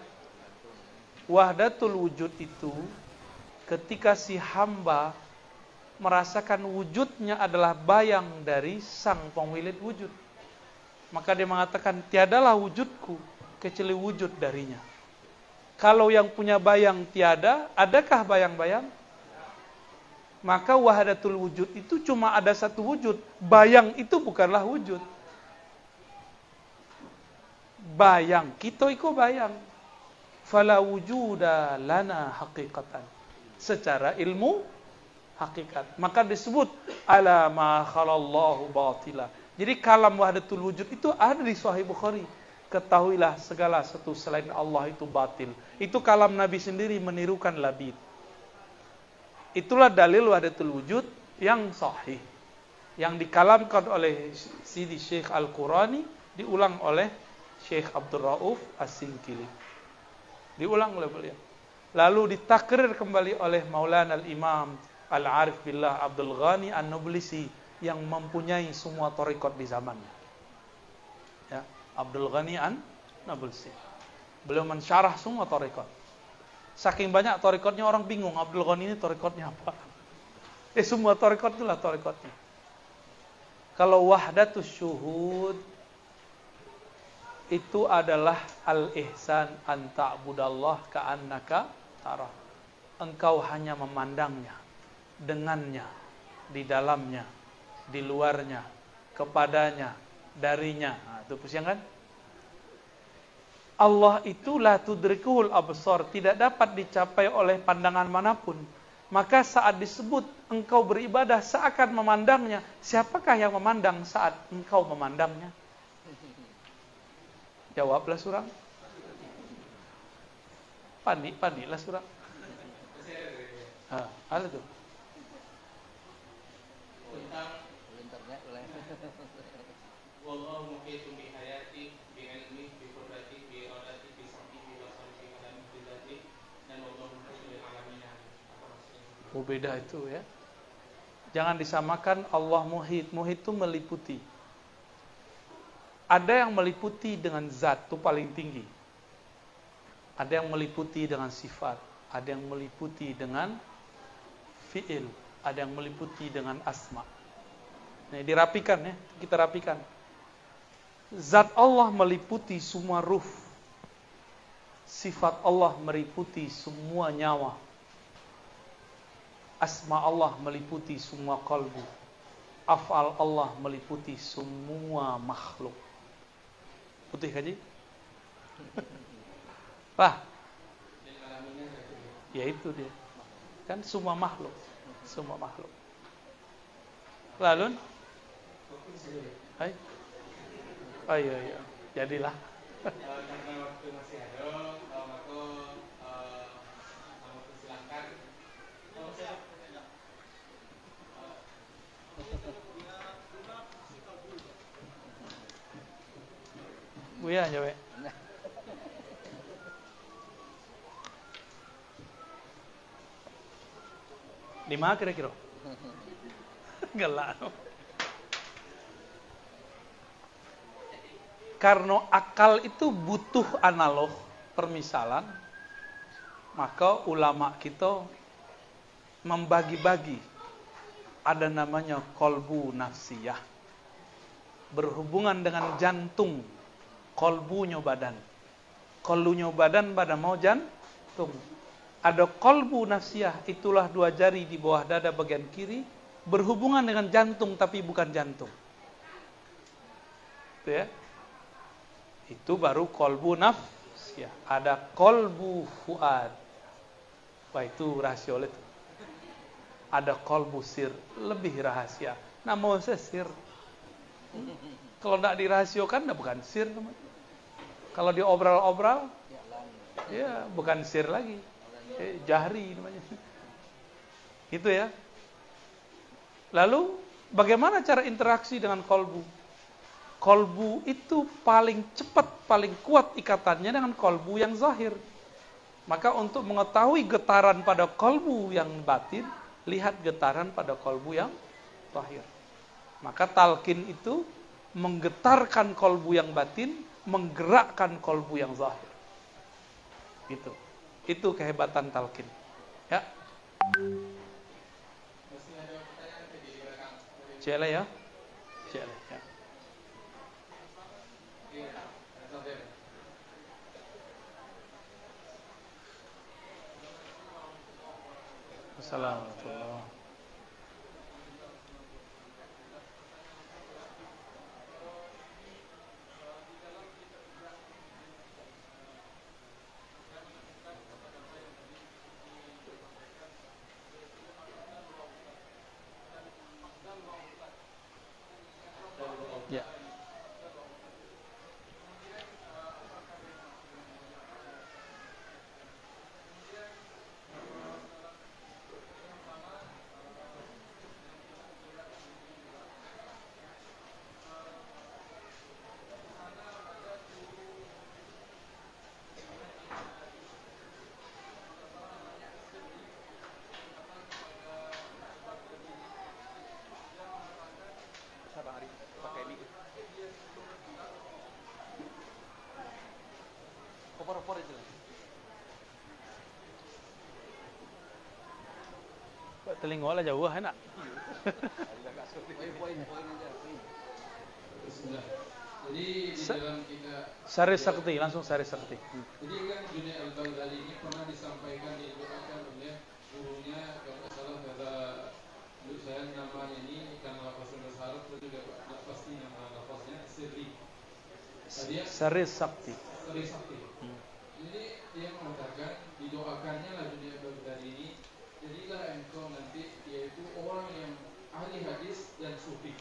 Wahdatul wujud itu ketika si hamba merasakan wujudnya adalah bayang dari sang pemilik wujud. Maka dia mengatakan tiadalah wujudku kecuali wujud darinya. Kalau yang punya bayang tiada, adakah bayang-bayang? Maka wahdatul wujud itu cuma ada satu wujud. Bayang itu bukanlah wujud. Bayang, kita itu bayang. Fala wujuda lana haqiqatan. Secara ilmu hakikat. Maka disebut ala ma khalallahu batila. Jadi kalam wahdatul wujud itu ada di Sahih Bukhari. Ketahuilah segala satu selain Allah itu batil. Itu kalam Nabi sendiri menirukan labid. Itulah dalil wahdatul wujud yang sahih. Yang dikalamkan oleh Sidi Syekh Al-Qurani diulang oleh Syekh Abdul Rauf As-Sinkili. Diulang oleh beliau. Lalu ditakrir kembali oleh Maulana Al-Imam Al-Arif Billah Abdul Ghani An-Nublisi yang mempunyai semua torikot di zamannya. Ya, Abdul Ghani An-Nublisi. Beliau mensyarah semua torikot. Saking banyak torikotnya orang bingung Abdul Ghani ini torikotnya apa. Eh semua torikot itulah torikotnya. Kalau wahdatus syuhud itu adalah al-ihsan an ta'budallah ka'annaka tarah. Engkau hanya memandangnya, dengannya, di dalamnya, di luarnya, kepadanya, darinya. Nah, itu pusing kan? Allah itu la tudrikuhul absar, tidak dapat dicapai oleh pandangan mana pun. Maka saat disebut engkau beribadah seakan memandangnya, siapakah yang memandang saat engkau memandangnya? Jawablah surang. Panik, paniklah surang. Ah, ada tuh. Tentang internet boleh. wallahu muhitun bi hayati bi ilmi bi qudrati bi iradati bi bi basari bi kalami bi dzati dan wallahu muhitun bil alamin. Oh beda itu ya. Jangan disamakan Allah muhit. Muhit itu meliputi. Ada yang meliputi dengan zat itu paling tinggi. Ada yang meliputi dengan sifat. Ada yang meliputi dengan fi'il. Ada yang meliputi dengan asma. Nah, dirapikan ya. Kita rapikan. Zat Allah meliputi semua ruh. Sifat Allah meliputi semua nyawa asma Allah meliputi semua kalbu. Afal Allah meliputi semua makhluk. Putih? Wah, Dan alaminnya berarti ya itu dia. Kan semua makhluk. Semua makhluk. Lalu? Hai? Ayo, ayo. Jadilah. Karena waktu masih ada, eh, maka eh, kamu persilahkan. Oh, siap. Buya, jawab. Lima kira-kira? <laughs> Gelak. Karena akal itu butuh analog permisalan, maka ulama kita membagi-bagi. Ada namanya kolbu nafsiyah. Berhubungan dengan jantung, kolbunya badan. Kolbunya badan pada mau jantung. Ada kolbu nafsiyah, itulah dua jari di bawah dada bagian kiri, berhubungan dengan jantung tapi bukan jantung. Itu ya. Itu baru kolbu nafsiyah. Ada kolbu fuad. Wah itu rahasia oleh itu. Ada kolbu sir, lebih rahasia. Nama saya sir. Kalau tidak dirahasiakan, nah bukan sir namanya. Kalau diobral-obral, Ya. Ya, bukan sir lagi. Eh, jahri namanya. Itu ya. Lalu bagaimana cara interaksi dengan kolbu? Kolbu itu paling cepat, paling kuat ikatannya dengan kolbu yang zahir. Maka untuk mengetahui getaran pada kolbu yang batin, lihat getaran pada kolbu yang zahir. Maka talkin itu menggetarkan kolbu yang batin, menggerakkan kolbu yang zahir. Itu. Itu kehebatan talkin. Ya. Cele ya. Cele ya. Sampai. Assalamualaikum. Ya. Siapa hari pakai mic? Opor-opor itu. Pak telinga lah jauh enak. Jadi di Sa- dalam kita Sari sakti, langsung sari sakti. Jadi kan Junaid al-Baghdadi ini pernah disampaikan didoakan oleh gurunya kalau salah kata dulu saya namanya ini karena lafaznya Arab saya juga pasti nama lafaznya Sirri. Ya Sari sakti. Sirri Sakti. Hmm. Jadi dia mengatakan didoakannya lah Junaid al-Baghdadi ini jadilah engkau nanti yaitu orang yang ahli hadis dan sufi.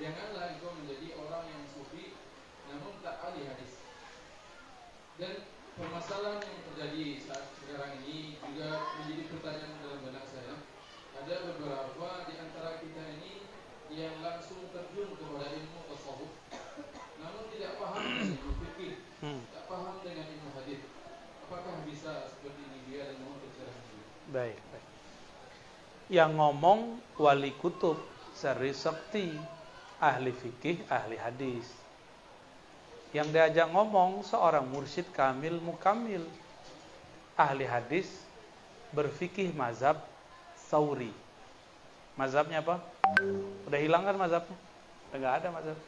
Janganlah engkau menjadi orang yang sufi namun tak ahli hadis. Dan permasalahan yang terjadi saat sekarang ini juga menjadi pertanyaan dalam benak saya. Ada beberapa di antara kita ini yang langsung terjun kepada ilmu tasawuf, namun tidak paham dengan ilmu fikih, Hmm. tak paham dengan ilmu hadis. Apakah bisa seperti ini dia dan mohon pencerahan baik. Yang ngomong wali kutub, sari sakti, ahli fikih, ahli hadis. Yang diajak ngomong seorang mursyid kamil mukamil, ahli hadis, berfikih mazhab sauri. Mazhabnya apa? Udah hilang kan mazhabnya? Udah nggak ada mazhab.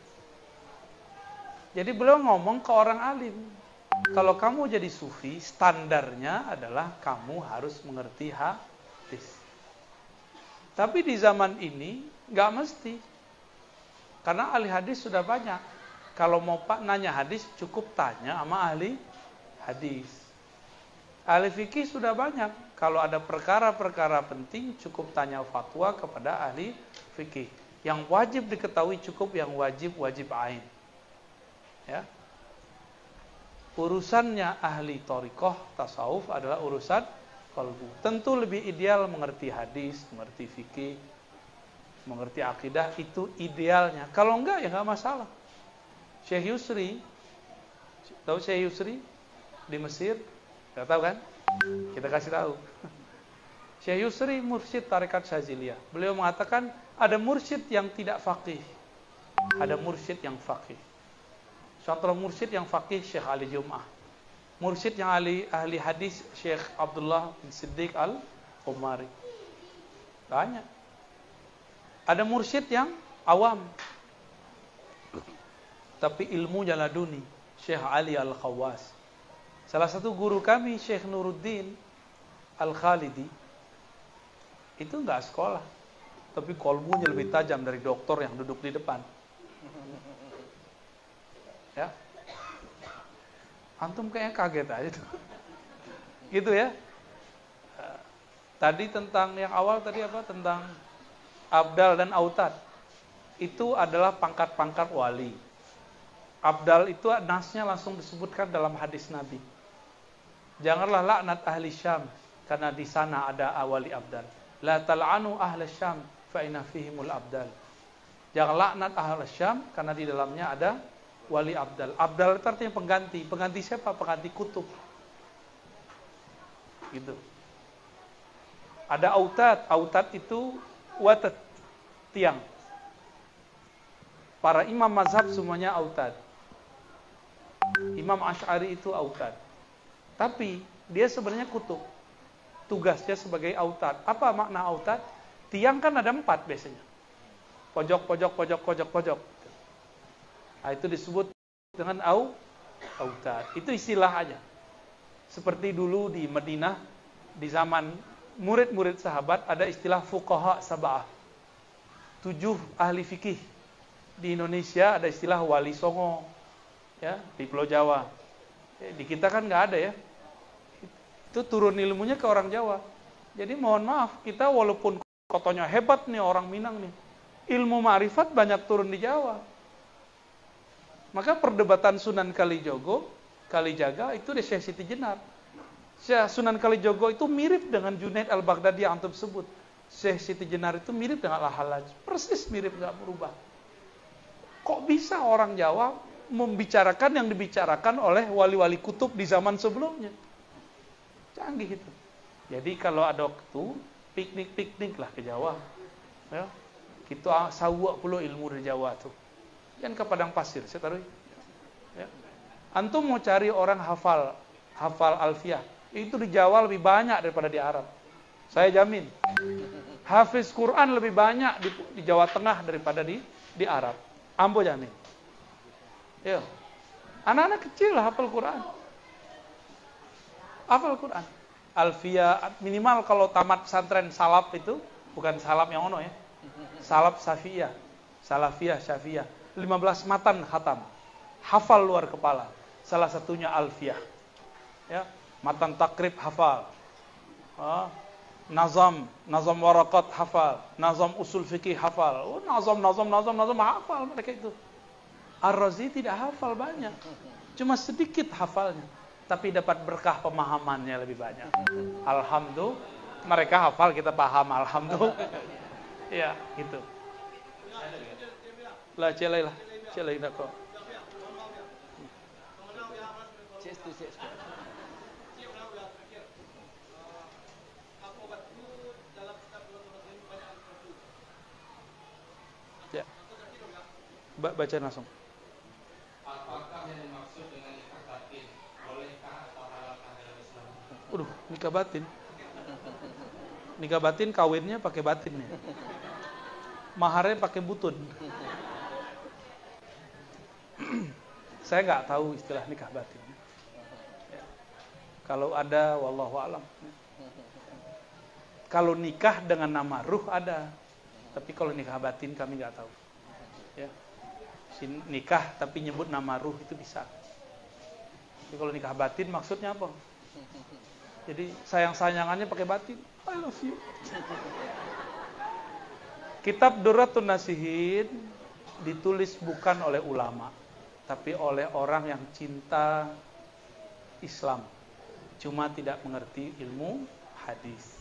Jadi beliau ngomong ke orang alim. Kalau kamu jadi sufi, standarnya adalah kamu harus mengerti hadis. Tapi di zaman ini nggak mesti. Karena ahli hadis sudah banyak. Kalau mau pak nanya hadis cukup tanya sama ahli hadis. Ahli fikih sudah banyak. Kalau ada perkara-perkara penting cukup tanya fatwa kepada ahli fikih. Yang wajib diketahui cukup yang wajib wajib ain. Ya. Urusannya ahli torikoh tasawuf adalah urusan kalbu. Tentu lebih ideal mengerti hadis, mengerti fikih, mengerti akidah itu idealnya. Kalau enggak ya enggak masalah. Syekh Yusri, tahu Syekh Yusri di Mesir? Enggak tahu kan? Kita kasih tahu. <laughs> Syekh Yusri mursyid tarekat Syaziliyah. Beliau mengatakan ada mursyid yang tidak faqih. Ada mursyid yang faqih. Contoh mursyid yang faqih Syekh Ali Jum'ah. Mursyid yang ahli, ahli hadis Syekh Abdullah bin Siddiq Al-Umari. Banyak. Ada mursyid yang awam. Tapi ilmunya laduni. Syekh Ali Al-Khawas. Salah satu guru kami Syekh Nuruddin Al-Khalidi. Itu enggak sekolah. Tapi kolbunya lebih tajam dari dokter yang duduk di depan. Ya. Antum kayaknya kaget aja tuh. <laughs> Gitu ya. Tadi tentang yang awal tadi apa? Tentang Abdal dan Autad. Itu adalah pangkat-pangkat wali. Abdal itu nasnya langsung disebutkan dalam hadis Nabi. Janganlah laknat ahli Syam karena di sana ada awali abdal. La tal'anu ahli Syam fa inna fihimul abdal. Jangan laknat ahli Syam karena di dalamnya ada wali abdal. Abdal itu artinya pengganti. Pengganti siapa? Pengganti kutub. Gitu. Ada autat. Autat itu watat tiang. Para imam mazhab semuanya autad. Imam Ash'ari itu autad. Tapi dia sebenarnya kutub. Tugasnya sebagai autad. Apa makna autad? Tiang kan ada empat biasanya. Pojok, pojok, pojok, pojok, pojok. Nah, itu disebut dengan au, autad. Itu istilah aja. Seperti dulu di Madinah, di zaman murid-murid sahabat, ada istilah fuqaha sabah. Tujuh ahli fikih di Indonesia ada istilah wali songo ya di Pulau Jawa ya, di kita kan nggak ada ya itu turun ilmunya ke orang Jawa jadi mohon maaf kita walaupun kotonya hebat nih orang Minang nih ilmu ma'rifat banyak turun di Jawa maka perdebatan Sunan Kalijogo Kalijaga itu di Syekh Siti Jenar Sunan Kalijogo itu mirip dengan Junaid al-Baghdadi yang antum sebut Syekh Siti Jenar itu mirip dengan Al-Halaj persis mirip nggak berubah Kok bisa orang Jawa membicarakan yang dibicarakan oleh wali-wali kutub di zaman sebelumnya? Canggih itu. Jadi kalau ada waktu, piknik-piknik lah ke Jawa. Ya. Kita sawak pula ilmu dari Jawa tuh. Kan ke padang pasir, saya taruh. Ya. Antum mau cari orang hafal, hafal alfiah. Itu di Jawa lebih banyak daripada di Arab. Saya jamin. Hafiz Quran lebih banyak di, di Jawa Tengah daripada di di Arab. Ambo jamin. Ya. Anak-anak kecil hafal Quran. Hafal Quran. Alfia minimal kalau tamat pesantren salaf itu bukan salaf yang ono ya. Salaf Safiyah, Salafiyah, Syafiyah. 15 matan khatam. Hafal luar kepala. Salah satunya Alfiyah. Ya, matan takrib hafal. Ah, nazam, nazam warakat hafal, nazam usul fikih hafal. Oh, nazam, nazam, nazam, nazam hafal mereka itu. Ar-Razi tidak hafal banyak. Cuma sedikit hafalnya. Tapi dapat berkah pemahamannya lebih banyak. Alhamdulillah. Mereka hafal, kita paham. Alhamdulillah. <laughs> ya, gitu. Ya. Ba- Baca langsung. Apakah yang dimaksud dengan nikah batin? Bolehkah atau halalkah dalam Islam? Waduh, nikah batin. Nikah batin kawinnya pakai batin ya. Maharnya pakai butun. <clears throat> Saya nggak tahu istilah nikah batin. Ya. Kalau ada, wallahu alam. Kalau nikah dengan nama ruh ada, tapi kalau nikah batin kami nggak tahu. Ya. Si nikah tapi nyebut nama ruh itu bisa. Tapi kalau nikah batin maksudnya apa? Jadi sayang-sayangannya pakai batin. I love you. Kitab Durratun Nasihin ditulis bukan oleh ulama, tapi oleh orang yang cinta Islam. Cuma tidak mengerti ilmu hadis.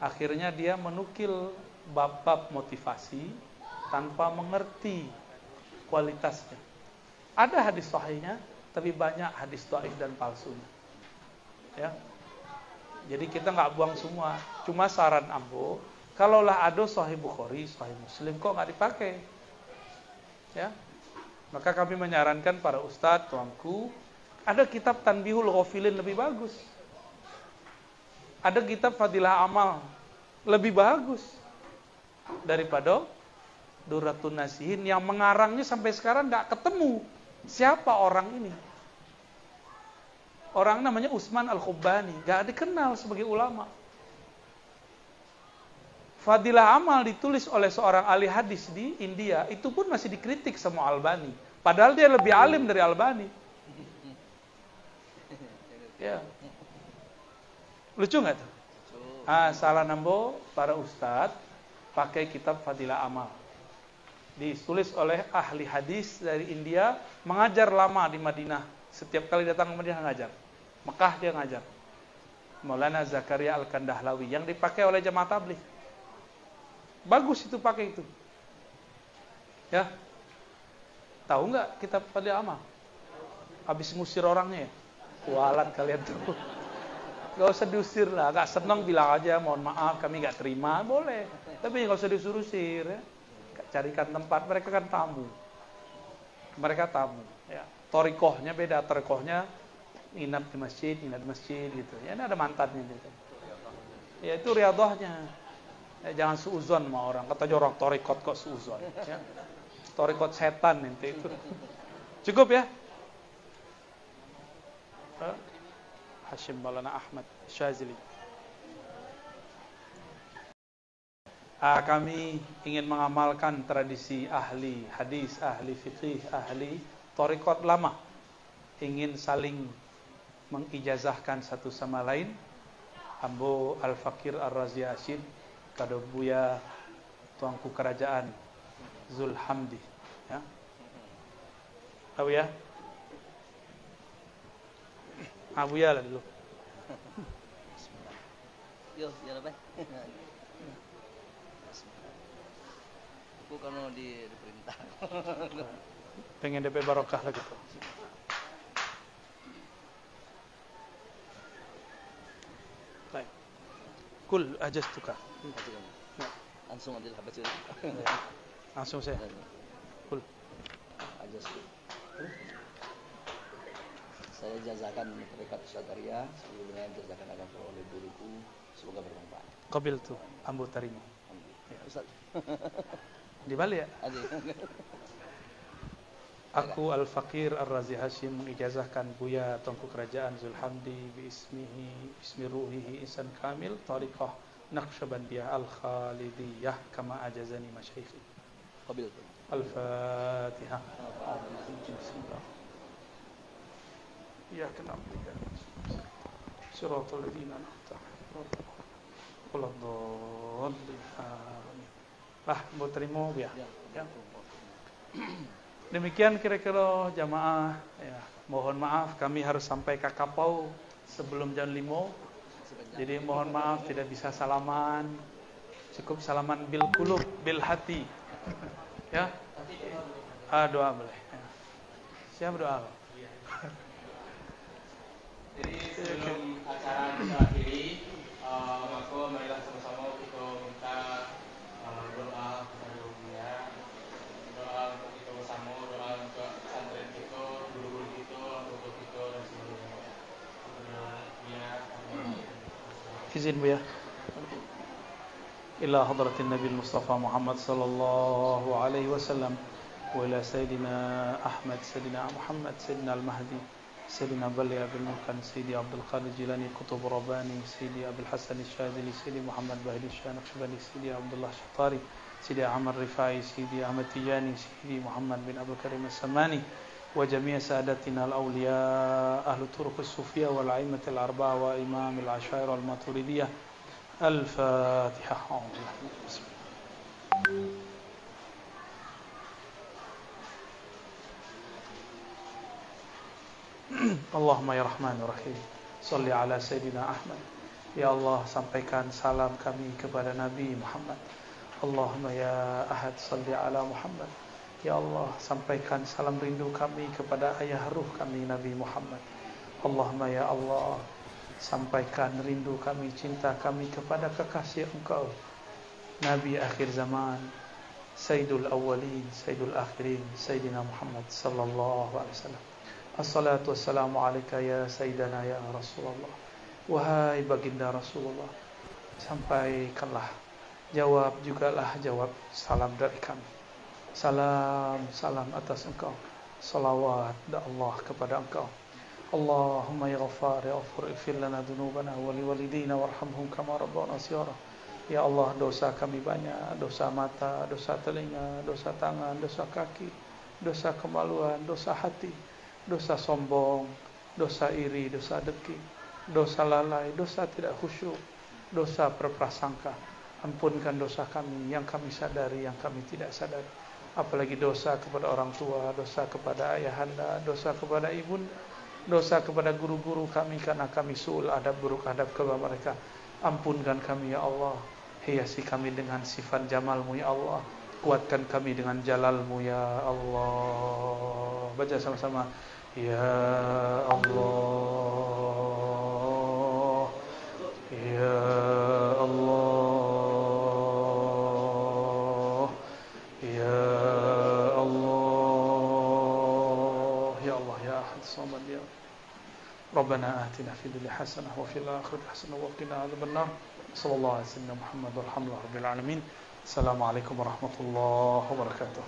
Akhirnya dia menukil bab-bab motivasi tanpa mengerti kualitasnya. Ada hadis sahihnya, tapi banyak hadis dhaif dan palsunya. Ya. Jadi kita nggak buang semua. Cuma saran ambo, kalaulah ada sahih Bukhari, sahih Muslim kok nggak dipakai? Ya. Maka kami menyarankan para ustadz, tuanku, ada kitab Tanbihul Ghafilin lebih bagus. Ada kitab Fadilah Amal lebih bagus daripada Duratun Nasihin yang mengarangnya sampai sekarang nggak ketemu siapa orang ini. Orang namanya Usman Al-Khubbani, nggak dikenal sebagai ulama. Fadilah Amal ditulis oleh seorang ahli hadis di India, itu pun masih dikritik sama Albani. Padahal dia lebih alim dari Albani. Ya. Lucu nggak tuh? Ah, salah nambo para ustadz pakai kitab Fadilah Amal. Ditulis oleh ahli hadis dari India, mengajar lama di Madinah. Setiap kali datang ke Madinah ngajar. Mekah dia ngajar. Maulana Zakaria Al-Kandahlawi yang dipakai oleh jemaah tabligh. Bagus itu pakai itu. Ya. Tahu nggak kita pada amal? Habis ngusir orangnya ya? Kualat kalian tuh. Gak usah diusir lah, gak senang bilang aja mohon maaf kami gak terima, boleh. Tapi gak usah disuruh-usir ya. Carikan tempat, mereka kan tamu. Mereka tamu. Ya. Torikohnya beda, torikohnya nginap di masjid, nginap di masjid gitu. Ya ini ada mantannya gitu. Ya itu riadohnya. Ya, jangan suuzon sama orang. Kata orang torikot kok suuzon. Ya. Torikot setan nanti itu. Cukup ya? Hashim Maulana Ahmad Syazili. Ah, kami ingin mengamalkan tradisi ahli hadis, ahli fikih, ahli torikot lama. Ingin saling mengijazahkan satu sama lain. Ambo Al-Fakir Ar-Razi Asyid, kado buya tuangku kerajaan Zulhamdi. Ya. Tahu ya? Abu ya lah dulu. Yo, ya apa? Aku kan di diperintah. Pengen DP barokah lah gitu. Baik. Kul ajastuka. Ya. Langsung aja lah baca. Langsung saya. Kul. Ajas. Saya jazakan dekat Sadaria sebelumnya jazakan akan oleh guruku semoga bermanfaat. Qabil tu ambu tarima. Ya. Ustaz. <laughs> Di Bali ya? Aja. <laughs> Aku Al-Fakir Ar-Razi Hashim mengijazahkan Buya Tengku Kerajaan Zulhamdi Bismihi Bismi Ruhihi Insan Kamil Tariqah Naqsyabandiyah Al-Khalidiyah Kama ajazani Ya kenapa Suratul Ladina. Nahta Quladhalli Amin Lah, mau terima ya? Ya. Demikian kira-kira jamaah ya, mohon maaf kami harus sampai ke kapau sebelum jam 5 jadi mohon maaf tidak bisa salaman. Cukup salaman bil kulub bil hati ya. Ah, doa boleh. Ya. siapa doa Jadi sebelum acara kita akhiri, uh, maka marilah sama-sama kita minta uh, doa kepada dunia, doa untuk kita bersama, doa untuk pesantren kita, guru-guru kita, untuk kita dan seluruhnya. Ya, izin bu ya إلى حضرة النبي المصطفى محمد صلى الله عليه وسلم وإلى سيدنا أحمد سيدنا محمد سيدنا المهدي سيدنا بلي أبي الملكن سيدي عبد القادر الجيلاني قطب رباني سيدي أبي الحسن الشاذلي سيدي محمد بهدي نقشبندي سيدي عبد الله الشطاري سيدي عمر الرفاعي سيدي أحمد تيجاني سيدي محمد بن أبو الكريم السماني وجميع سادتنا الأولياء أهل الطرق الصوفية والأئمة الأربعة وإمام العشائر والماتريدية الفاتحة الشيطان الرجيم. Allahumma ya Rahman Rahim Salli ala Sayyidina Ahmad Ya Allah sampaikan salam kami kepada Nabi Muhammad Allahumma ya Ahad Salli ala Muhammad Ya Allah sampaikan salam rindu kami kepada ayah ruh kami Nabi Muhammad Allahumma ya Allah Sampaikan rindu kami, cinta kami kepada kekasih engkau. Nabi akhir zaman Sayyidul awwalin, Sayyidul akhirin Sayyidina Muhammad sallallahu alaihi wasallam. Assalatu wassalamu alaika ya Sayyidana ya Rasulullah. Wahai baginda Rasulullah Sampaikanlah Jawab jugalah jawab salam dari kami. Salam, salam atas engkau. Salawat da Allah kepada engkau Ya ghaffar ya ghafur Ighfir lana dunubana wali walidina Warhamhum kama rabbana siara Ya Allah dosa kami banyak Dosa mata, dosa telinga, dosa tangan, dosa kaki Dosa kemaluan, dosa hati dosa sombong, dosa iri, dosa deki, dosa lalai, dosa tidak khusyuk, dosa berprasangka. Ampunkan dosa kami yang kami sadari, yang kami tidak sadari. Apalagi dosa kepada orang tua, dosa kepada ayahanda, dosa kepada ibunda, dosa kepada guru-guru kami karena kami suul adab buruk adab kepada mereka. Ampunkan kami ya Allah. Hiasi kami dengan sifat jamalmu ya Allah. Kuatkan kami dengan jalalmu ya Allah. Baca sama-sama. Ya Allah. ربنا آتنا في الدنيا حسنة وفي الآخرة حسنة وقنا عذاب النار. صلى الله على سيدنا محمد والحمد لله رب العالمين. السلام عليكم ورحمة الله وبركاته.